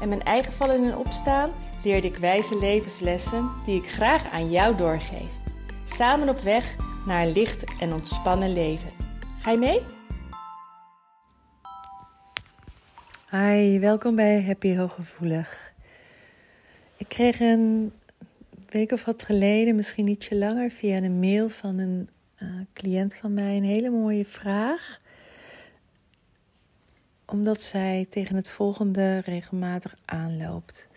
en mijn eigen vallen en opstaan leerde ik wijze levenslessen die ik graag aan jou doorgeef. Samen op weg naar een licht en ontspannen leven. Ga je mee? Hi, welkom bij Happy Hooggevoelig. Ik kreeg een week of wat geleden, misschien ietsje langer, via een mail van een uh, cliënt van mij een hele mooie vraag omdat zij tegen het volgende regelmatig aanloopt.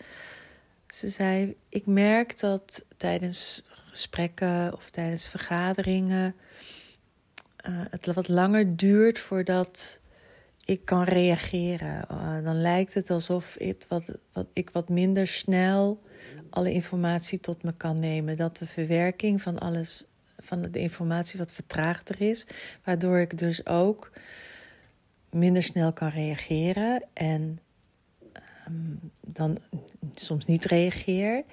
Ze zei: Ik merk dat tijdens gesprekken of tijdens vergaderingen uh, het wat langer duurt voordat ik kan reageren. Uh, dan lijkt het alsof het wat, wat, ik wat minder snel alle informatie tot me kan nemen. Dat de verwerking van alles, van de informatie wat vertraagder is. Waardoor ik dus ook minder snel kan reageren en um, dan soms niet reageer.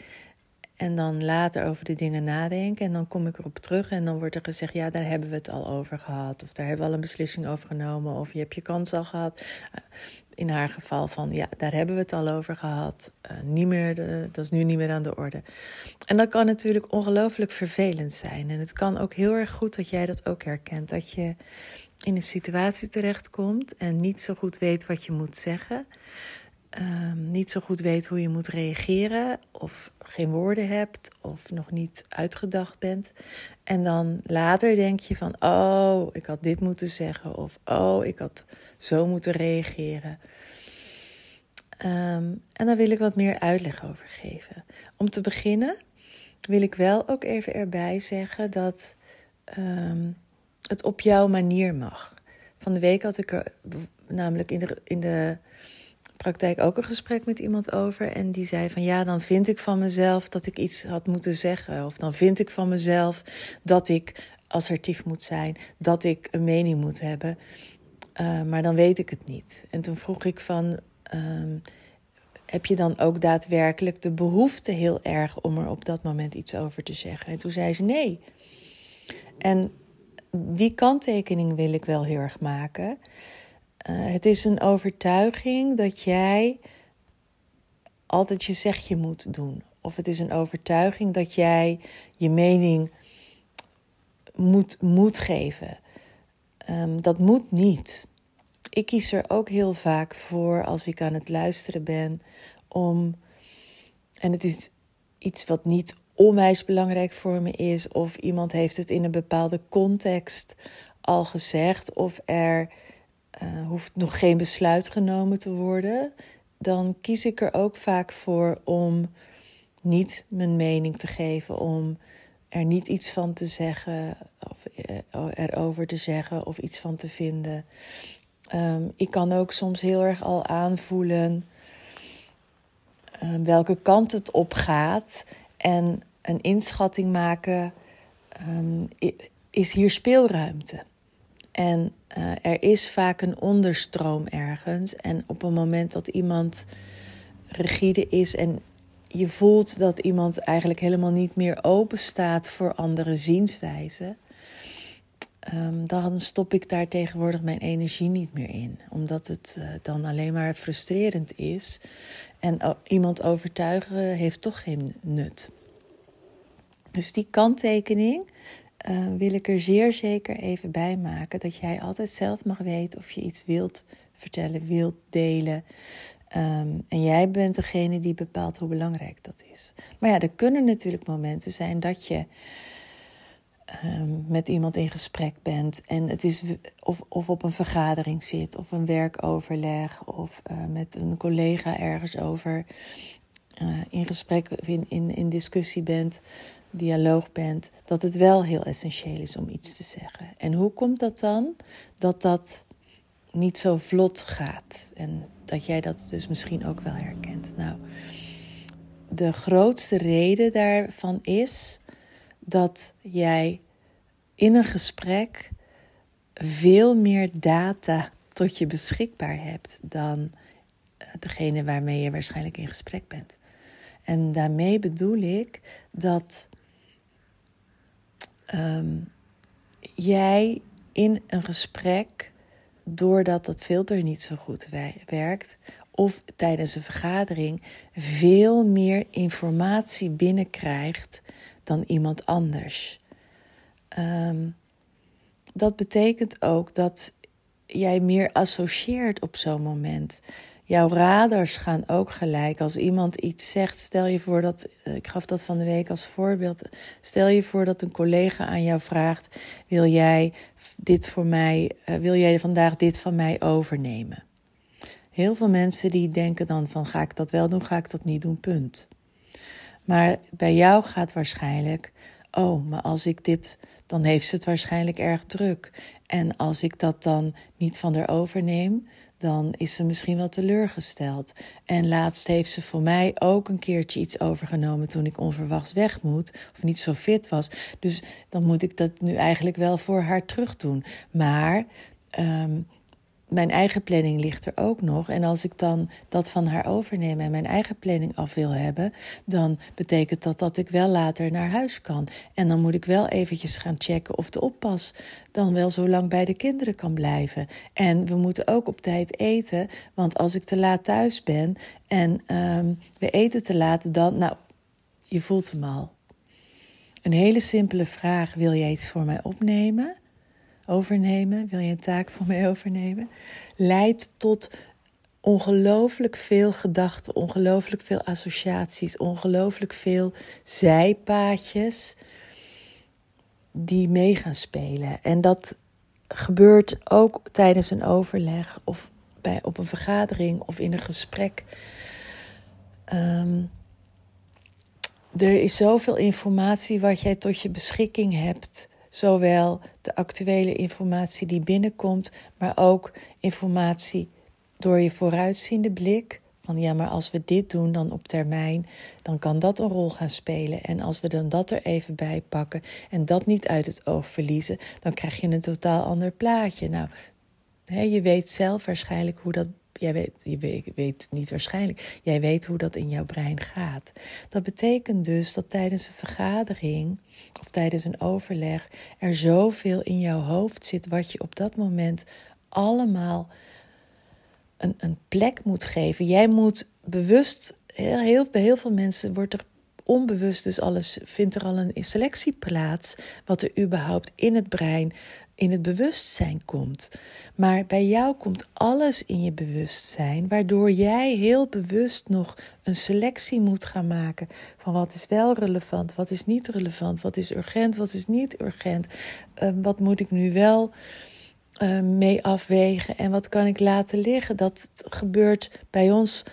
En dan later over de dingen nadenken. En dan kom ik erop terug en dan wordt er gezegd: Ja, daar hebben we het al over gehad. Of daar hebben we al een beslissing over genomen. Of je hebt je kans al gehad. Eh, in haar geval van: Ja, daar hebben we het al over gehad. Uh, niet meer de, dat is nu niet meer aan de orde. En dat kan natuurlijk ongelooflijk vervelend zijn. En het kan ook heel erg goed dat jij dat ook herkent. Dat je in een situatie terechtkomt en niet zo goed weet wat je moet zeggen. Um, niet zo goed weet hoe je moet reageren, of geen woorden hebt, of nog niet uitgedacht bent. En dan later denk je van, oh, ik had dit moeten zeggen, of oh, ik had zo moeten reageren. Um, en daar wil ik wat meer uitleg over geven. Om te beginnen wil ik wel ook even erbij zeggen dat um, het op jouw manier mag. Van de week had ik er namelijk in de, in de praktijk ook een gesprek met iemand over. En die zei van ja, dan vind ik van mezelf dat ik iets had moeten zeggen. Of dan vind ik van mezelf dat ik assertief moet zijn. Dat ik een mening moet hebben. Uh, maar dan weet ik het niet. En toen vroeg ik van. Um, heb je dan ook daadwerkelijk de behoefte heel erg om er op dat moment iets over te zeggen? En toen zei ze nee. En die kanttekening wil ik wel heel erg maken. Uh, het is een overtuiging dat jij altijd je zegje moet doen. Of het is een overtuiging dat jij je mening moet, moet geven. Um, dat moet niet. Ik kies er ook heel vaak voor als ik aan het luisteren ben om. En het is iets wat niet onwijs belangrijk voor me is, of iemand heeft het in een bepaalde context al gezegd, of er uh, hoeft nog geen besluit genomen te worden, dan kies ik er ook vaak voor om niet mijn mening te geven, om er niet iets van te zeggen, of uh, erover te zeggen of iets van te vinden. Um, ik kan ook soms heel erg al aanvoelen uh, welke kant het op gaat. En een inschatting maken, um, is hier speelruimte. En uh, er is vaak een onderstroom ergens. En op een moment dat iemand rigide is en je voelt dat iemand eigenlijk helemaal niet meer open staat voor andere zienswijzen, um, dan stop ik daar tegenwoordig mijn energie niet meer in. Omdat het uh, dan alleen maar frustrerend is. En uh, iemand overtuigen heeft toch geen nut. Dus die kanttekening uh, wil ik er zeer zeker even bij maken. Dat jij altijd zelf mag weten of je iets wilt vertellen, wilt delen. Um, en jij bent degene die bepaalt hoe belangrijk dat is. Maar ja, er kunnen natuurlijk momenten zijn dat je um, met iemand in gesprek bent. En het is of, of op een vergadering zit, of een werkoverleg, of uh, met een collega ergens over uh, in gesprek, in, in, in discussie bent dialoog bent, dat het wel heel essentieel is om iets te zeggen. En hoe komt dat dan? Dat dat niet zo vlot gaat. En dat jij dat dus misschien ook wel herkent. Nou, de grootste reden daarvan is dat jij in een gesprek veel meer data tot je beschikbaar hebt dan eh, degene waarmee je waarschijnlijk in gesprek bent. En daarmee bedoel ik dat ehm, jij in een gesprek, doordat dat filter niet zo goed werkt, of tijdens een vergadering veel meer informatie binnenkrijgt dan iemand anders. Um, dat betekent ook dat jij meer associeert op zo'n moment. Jouw radars gaan ook gelijk. Als iemand iets zegt, stel je voor dat, eh, ik gaf dat van de week als voorbeeld. Stel je voor dat een collega aan jou vraagt: Wil jij dit voor mij, uh, wil jij vandaag dit van mij overnemen? Heel veel mensen die denken dan van ga ik dat wel doen, ga ik dat niet doen, punt. Maar bij jou gaat waarschijnlijk, oh, maar als ik dit dan heeft ze het waarschijnlijk erg druk. En als ik dat dan niet van haar overneem, dan is ze misschien wel teleurgesteld. En laatst heeft ze voor mij ook een keertje iets overgenomen toen ik onverwachts weg moet of niet zo fit was. Dus dan moet ik dat nu eigenlijk wel voor haar terug doen. Maar um, mijn eigen planning ligt er ook nog. En als ik dan dat van haar overneem en mijn eigen planning af wil hebben, dan betekent dat dat ik wel later naar huis kan. En dan moet ik wel eventjes gaan checken of de oppas dan wel zo lang bij de kinderen kan blijven. En we moeten ook op tijd eten, want als ik te laat thuis ben en um, we eten te laat, dan, nou, je voelt hem al. Een hele simpele vraag: wil jij iets voor mij opnemen? Overnemen, wil je een taak voor mij overnemen, leidt tot ongelooflijk veel gedachten, ongelooflijk veel associaties, ongelooflijk veel zijpaadjes die mee gaan spelen. En dat gebeurt ook tijdens een overleg of bij, op een vergadering of in een gesprek. Um, er is zoveel informatie wat jij tot je beschikking hebt Zowel de actuele informatie die binnenkomt, maar ook informatie door je vooruitziende blik. Van ja, maar als we dit doen dan op termijn, dan kan dat een rol gaan spelen. En als we dan dat er even bij pakken en dat niet uit het oog verliezen, dan krijg je een totaal ander plaatje. Nou, je weet zelf waarschijnlijk hoe dat jij weet, je weet, weet, niet waarschijnlijk, jij weet hoe dat in jouw brein gaat. Dat betekent dus dat tijdens een vergadering of tijdens een overleg er zoveel in jouw hoofd zit wat je op dat moment allemaal een, een plek moet geven. Jij moet bewust, heel, bij heel veel mensen wordt er onbewust dus alles, vindt er al een selectie plaats wat er überhaupt in het brein in het bewustzijn komt. Maar bij jou komt alles in je bewustzijn, waardoor jij heel bewust nog een selectie moet gaan maken van wat is wel relevant, wat is niet relevant, wat is urgent, wat is niet urgent, uh, wat moet ik nu wel uh, mee afwegen en wat kan ik laten liggen. Dat gebeurt bij ons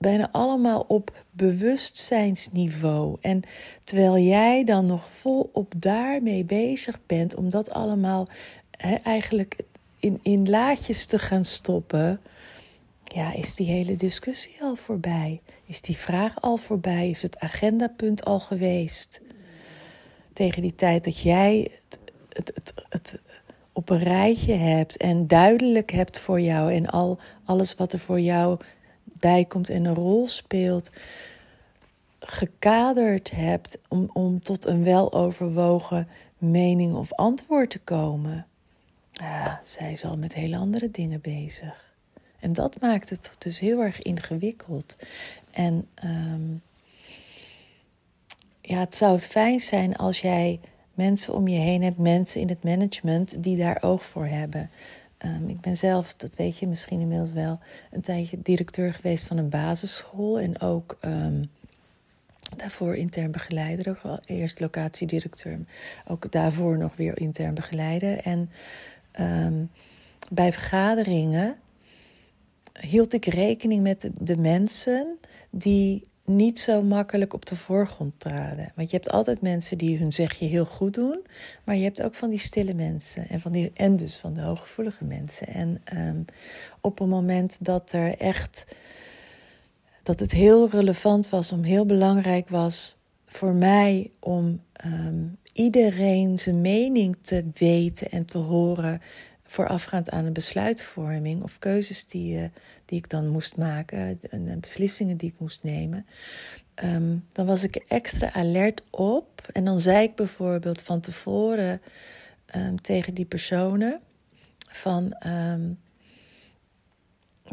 bijna allemaal op bewustzijnsniveau. En terwijl jij dan nog volop daarmee bezig bent om dat allemaal eigenlijk in, in laadjes te gaan stoppen, ja, is die hele discussie al voorbij? Is die vraag al voorbij? Is het agendapunt al geweest? Tegen die tijd dat jij het, het, het, het op een rijtje hebt en duidelijk hebt voor jou en al alles wat er voor jou bij komt en een rol speelt, gekaderd hebt om, om tot een weloverwogen mening of antwoord te komen. Zij is al met hele andere dingen bezig. En dat maakt het dus heel erg ingewikkeld. En um, ja, het zou fijn zijn als jij mensen om je heen hebt, mensen in het management die daar oog voor hebben. Um, ik ben zelf, dat weet je misschien inmiddels wel, een tijdje directeur geweest van een basisschool en ook um, daarvoor intern begeleider, ook al eerst locatiedirecteur, ook daarvoor nog weer intern begeleider. En um, bij vergaderingen hield ik rekening met de, mensen die niet zo makkelijk op de voorgrond traden. Want je hebt altijd mensen die hun zegje heel goed doen, maar je hebt ook van die stille mensen en, van die, en dus van de hooggevoelige mensen. En um, op een moment dat er echt dat het heel relevant was, om heel belangrijk was voor mij om ehm, iedereen zijn mening te weten en te horen voorafgaand aan een besluitvorming of keuzes die, uh, die ik dan moest maken en beslissingen die ik moest nemen. Ehm, dan was ik extra alert op en dan zei ik bijvoorbeeld van tevoren um, tegen die personen van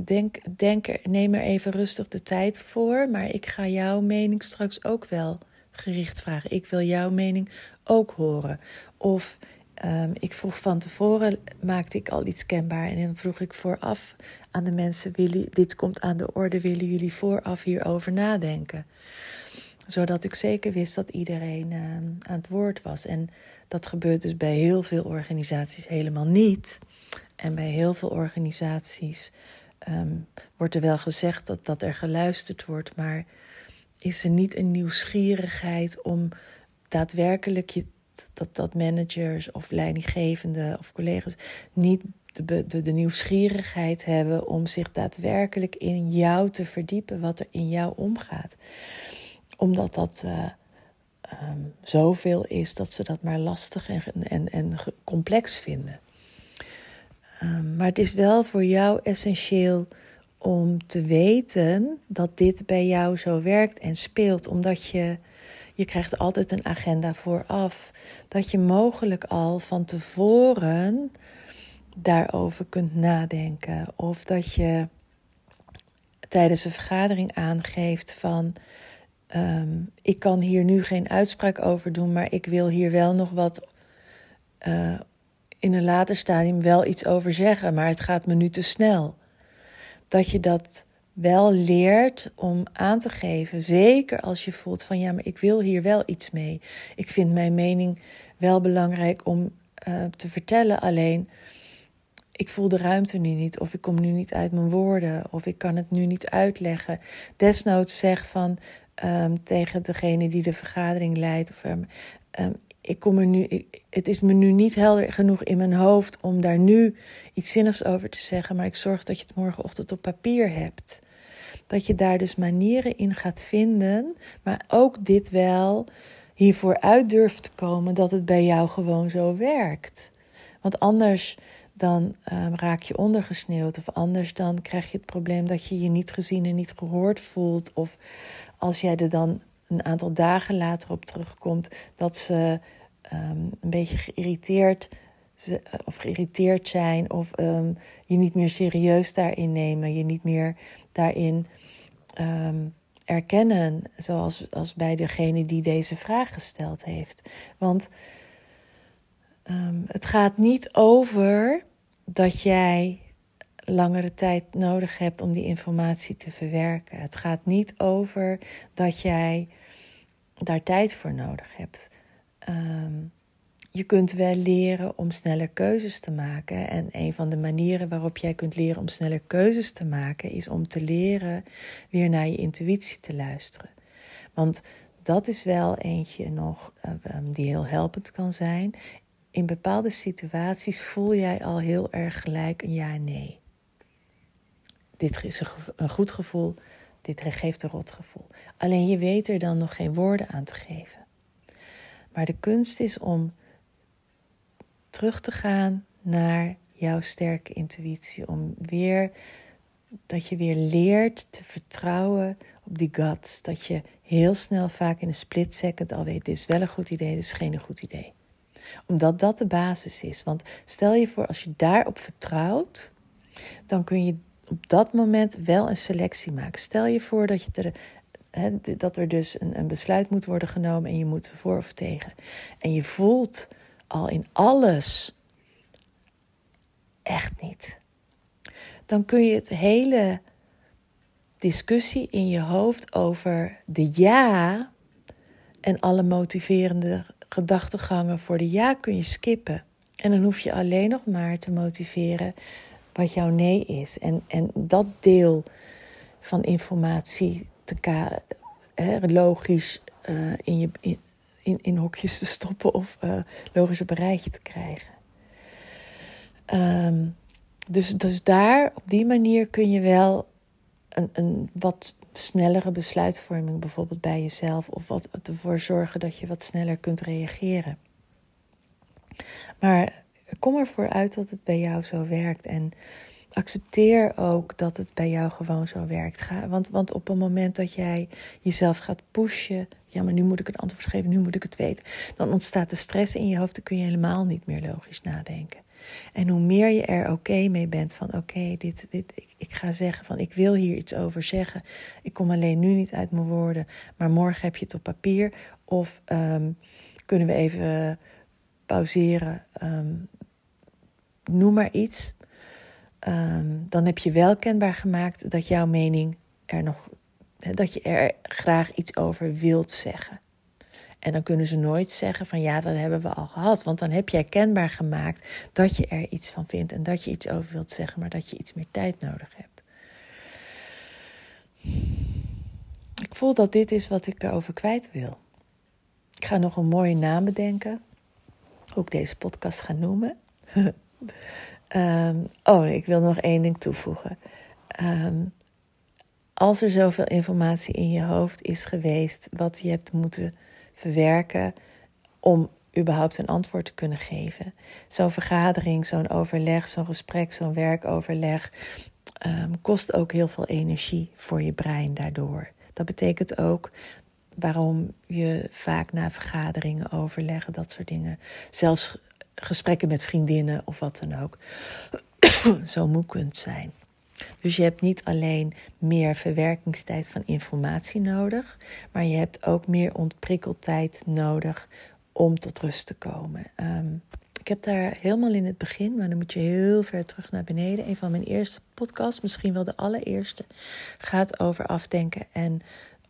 denk, denk er, neem er even rustig de tijd voor, maar ik ga jouw mening straks ook wel gericht vragen. Ik wil jouw mening ook horen. Of um, ik vroeg van tevoren, maakte ik al iets kenbaar en dan vroeg ik vooraf aan de mensen: willen, dit komt aan de orde, willen jullie vooraf hierover nadenken? Zodat ik zeker wist dat iedereen uh, aan het woord was. En dat gebeurt dus bij heel veel organisaties helemaal niet. En bij heel veel organisaties um, wordt er wel gezegd dat, dat er geluisterd wordt, maar is er niet een nieuwsgierigheid om daadwerkelijk je, dat, dat managers of leidinggevenden of collega's niet de, de, de, nieuwsgierigheid hebben om zich daadwerkelijk in jou te verdiepen, wat er in jou omgaat. Omdat dat uh, um, zoveel is dat ze dat maar lastig en, en, en complex vinden. Um, maar het is wel voor jou essentieel om te weten dat dit bij jou zo werkt en speelt, omdat je je krijgt altijd een agenda vooraf, dat je mogelijk al van tevoren daarover kunt nadenken of dat je tijdens een vergadering aangeeft van um, ik kan hier nu geen uitspraak over doen, maar ik wil hier wel nog wat uh, in een later stadium wel iets over zeggen, maar het gaat me nu te snel. Dat je dat wel leert om aan te geven, zeker als je voelt van ja, maar ik wil hier wel iets mee. Ik vind mijn mening wel belangrijk om uh, te vertellen, alleen ik voel de ruimte nu niet, of ik kom nu niet uit mijn woorden, of ik kan het nu niet uitleggen. Desnoods zeg van um, tegen degene die de vergadering leidt, of um, ik kom er nu, het is me nu niet helder genoeg in mijn hoofd om daar nu iets zinnigs over te zeggen, maar ik zorg dat je het morgenochtend op papier hebt. Dat je daar dus manieren in gaat vinden, maar ook dit wel hiervoor uit durft te komen dat het bij jou gewoon zo werkt. Want anders dan um, raak je ondergesneeuwd. Of anders dan krijg je het probleem dat je je niet gezien en niet gehoord voelt. Of als jij er dan een aantal dagen later op terugkomt, dat ze um, een beetje geïrriteerd of geïrriteerd zijn of um, je niet meer serieus daarin nemen, je niet meer daarin um, erkennen, zoals als bij degene die deze vraag gesteld heeft. Want het gaat niet over dat jij langere tijd nodig hebt om die informatie te verwerken. Het gaat niet over dat jij daar tijd voor nodig hebt. Je kunt wel leren om sneller keuzes te maken. En een van de manieren waarop jij kunt leren om sneller keuzes te maken, is om te leren weer naar je intuïtie te luisteren. Want dat is wel eentje nog uh, die heel helpend kan zijn. In bepaalde situaties voel jij al heel erg gelijk een ja-nee. Dit is een goed gevoel, dit geeft een rot gevoel. Alleen je weet er dan nog geen woorden aan te geven. Maar de kunst is om terug te gaan naar jouw sterke intuïtie. Om weer dat je weer leert te vertrouwen op die guts. Dat je heel snel, vaak in een split second al weet: dit is wel een goed idee, dit is geen goed idee. Omdat dat de basis is. Want stel je voor, als je daarop vertrouwt, dan kun je op dat moment wel een selectie maken. Stel je voor dat je er dat er dus een, een, besluit moet worden genomen en je moet voor of tegen. En je voelt al in alles echt niet. Dan kun je het hele discussie in je hoofd over de ja en alle motiverende gedachtegangen voor de ja kun je skippen. En dan hoef je alleen nog maar te motiveren wat jouw nee is. En, en dat deel van informatie te logisch uh, in, je, in, in, hokjes te stoppen of uh, logisch op een rijtje te krijgen. Um, dus, dus daar, op die manier kun je wel een, een wat snellere besluitvorming bijvoorbeeld bij jezelf. Of wat ervoor zorgen dat je wat sneller kunt reageren. Maar kom ervoor uit dat het bij jou zo werkt. En accepteer ook dat het bij jou gewoon zo werkt. Want, want op het moment dat jij jezelf gaat pushen. Ja, maar nu moet ik een antwoord geven, nu moet ik het weten. Dan ontstaat de stress in je hoofd. Dan kun je helemaal niet meer logisch nadenken. En hoe meer je er oké mee bent van oké, dit, dit, ik, ik, ga zeggen van ik wil hier iets over zeggen. Ik kom alleen nu niet uit mijn woorden, maar morgen heb je het op papier. Of um, kunnen we even pauzeren, um, noem maar iets. Um, dan heb je wel kenbaar gemaakt dat jouw mening er nog, dat je er graag iets over wilt zeggen. En dan kunnen ze nooit zeggen van ja, dat hebben we al gehad. Want dan heb jij kenbaar gemaakt dat je er iets van vindt en dat je iets over wilt zeggen, maar dat je iets meer tijd nodig hebt. Ik voel dat dit is wat ik erover kwijt wil. Ik ga nog een mooie naam bedenken. Hoe ik deze podcast ga noemen. um, oh, ik wil nog één ding toevoegen. Um, als er zoveel informatie in je hoofd is geweest, wat je hebt moeten verwerken om überhaupt een antwoord te kunnen geven. Zo'n vergadering, zo'n overleg, zo'n gesprek, zo'n werkoverleg um, kost ook heel veel energie voor je brein daardoor. Dat betekent ook waarom je vaak na vergaderingen, overleggen, dat soort dingen, zelfs gesprekken met vriendinnen of wat dan ook, zo moe kunt zijn. Dus je hebt niet alleen meer verwerkingstijd van informatie nodig, maar je hebt ook meer ontprikkeltijd nodig om tot rust te komen. Ehm, ik heb daar helemaal in het begin, maar dan moet je heel ver terug naar beneden. Een van mijn eerste podcasts, misschien wel de allereerste, gaat over afdenken en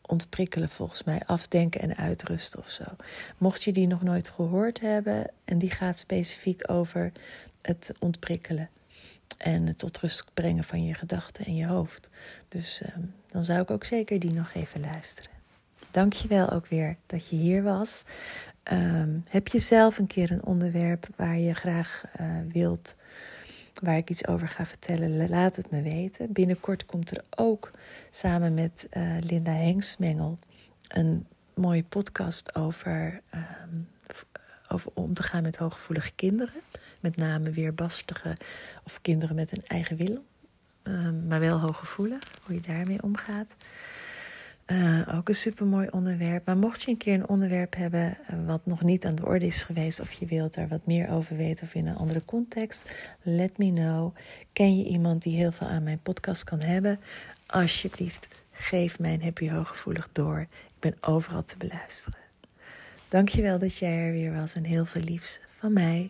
ontprikkelen volgens mij. Afdenken en uitrusten of zo. Mocht je die nog nooit gehoord hebben, en die gaat specifiek over het ontprikkelen en het tot rust brengen van je gedachten en je hoofd. Dus uh, dan zou ik ook zeker die nog even luisteren. Dank je wel ook weer dat je hier was. Um, heb je zelf een keer een onderwerp waar je graag uh, wilt, waar ik iets over ga vertellen? Laat het me weten. Binnenkort komt er ook samen met uh, Linda Hengsmengel een mooie podcast over, um, over om te gaan met hooggevoelige kinderen. Met name weerbastige of kinderen met een eigen wil. Um, maar wel hooggevoelig, hoe je daarmee omgaat. Uh, ook een supermooi onderwerp. Maar mocht je een keer een onderwerp hebben uh, wat nog niet aan de orde is geweest, of je wilt er wat meer over weten of in een andere context, let me know. Ken je iemand die heel veel aan mijn podcast kan hebben? Alsjeblieft, geef mijn Happy Hooggevoelig door. Ik ben overal te beluisteren. Dankjewel dat jij er weer was en heel veel liefs van mij.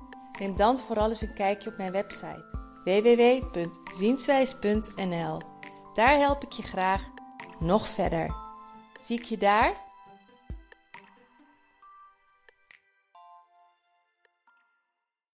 Neem dan vooral eens een kijkje op mijn website www.zienswijs.nl. Daar help ik je graag nog verder. Zie ik je daar?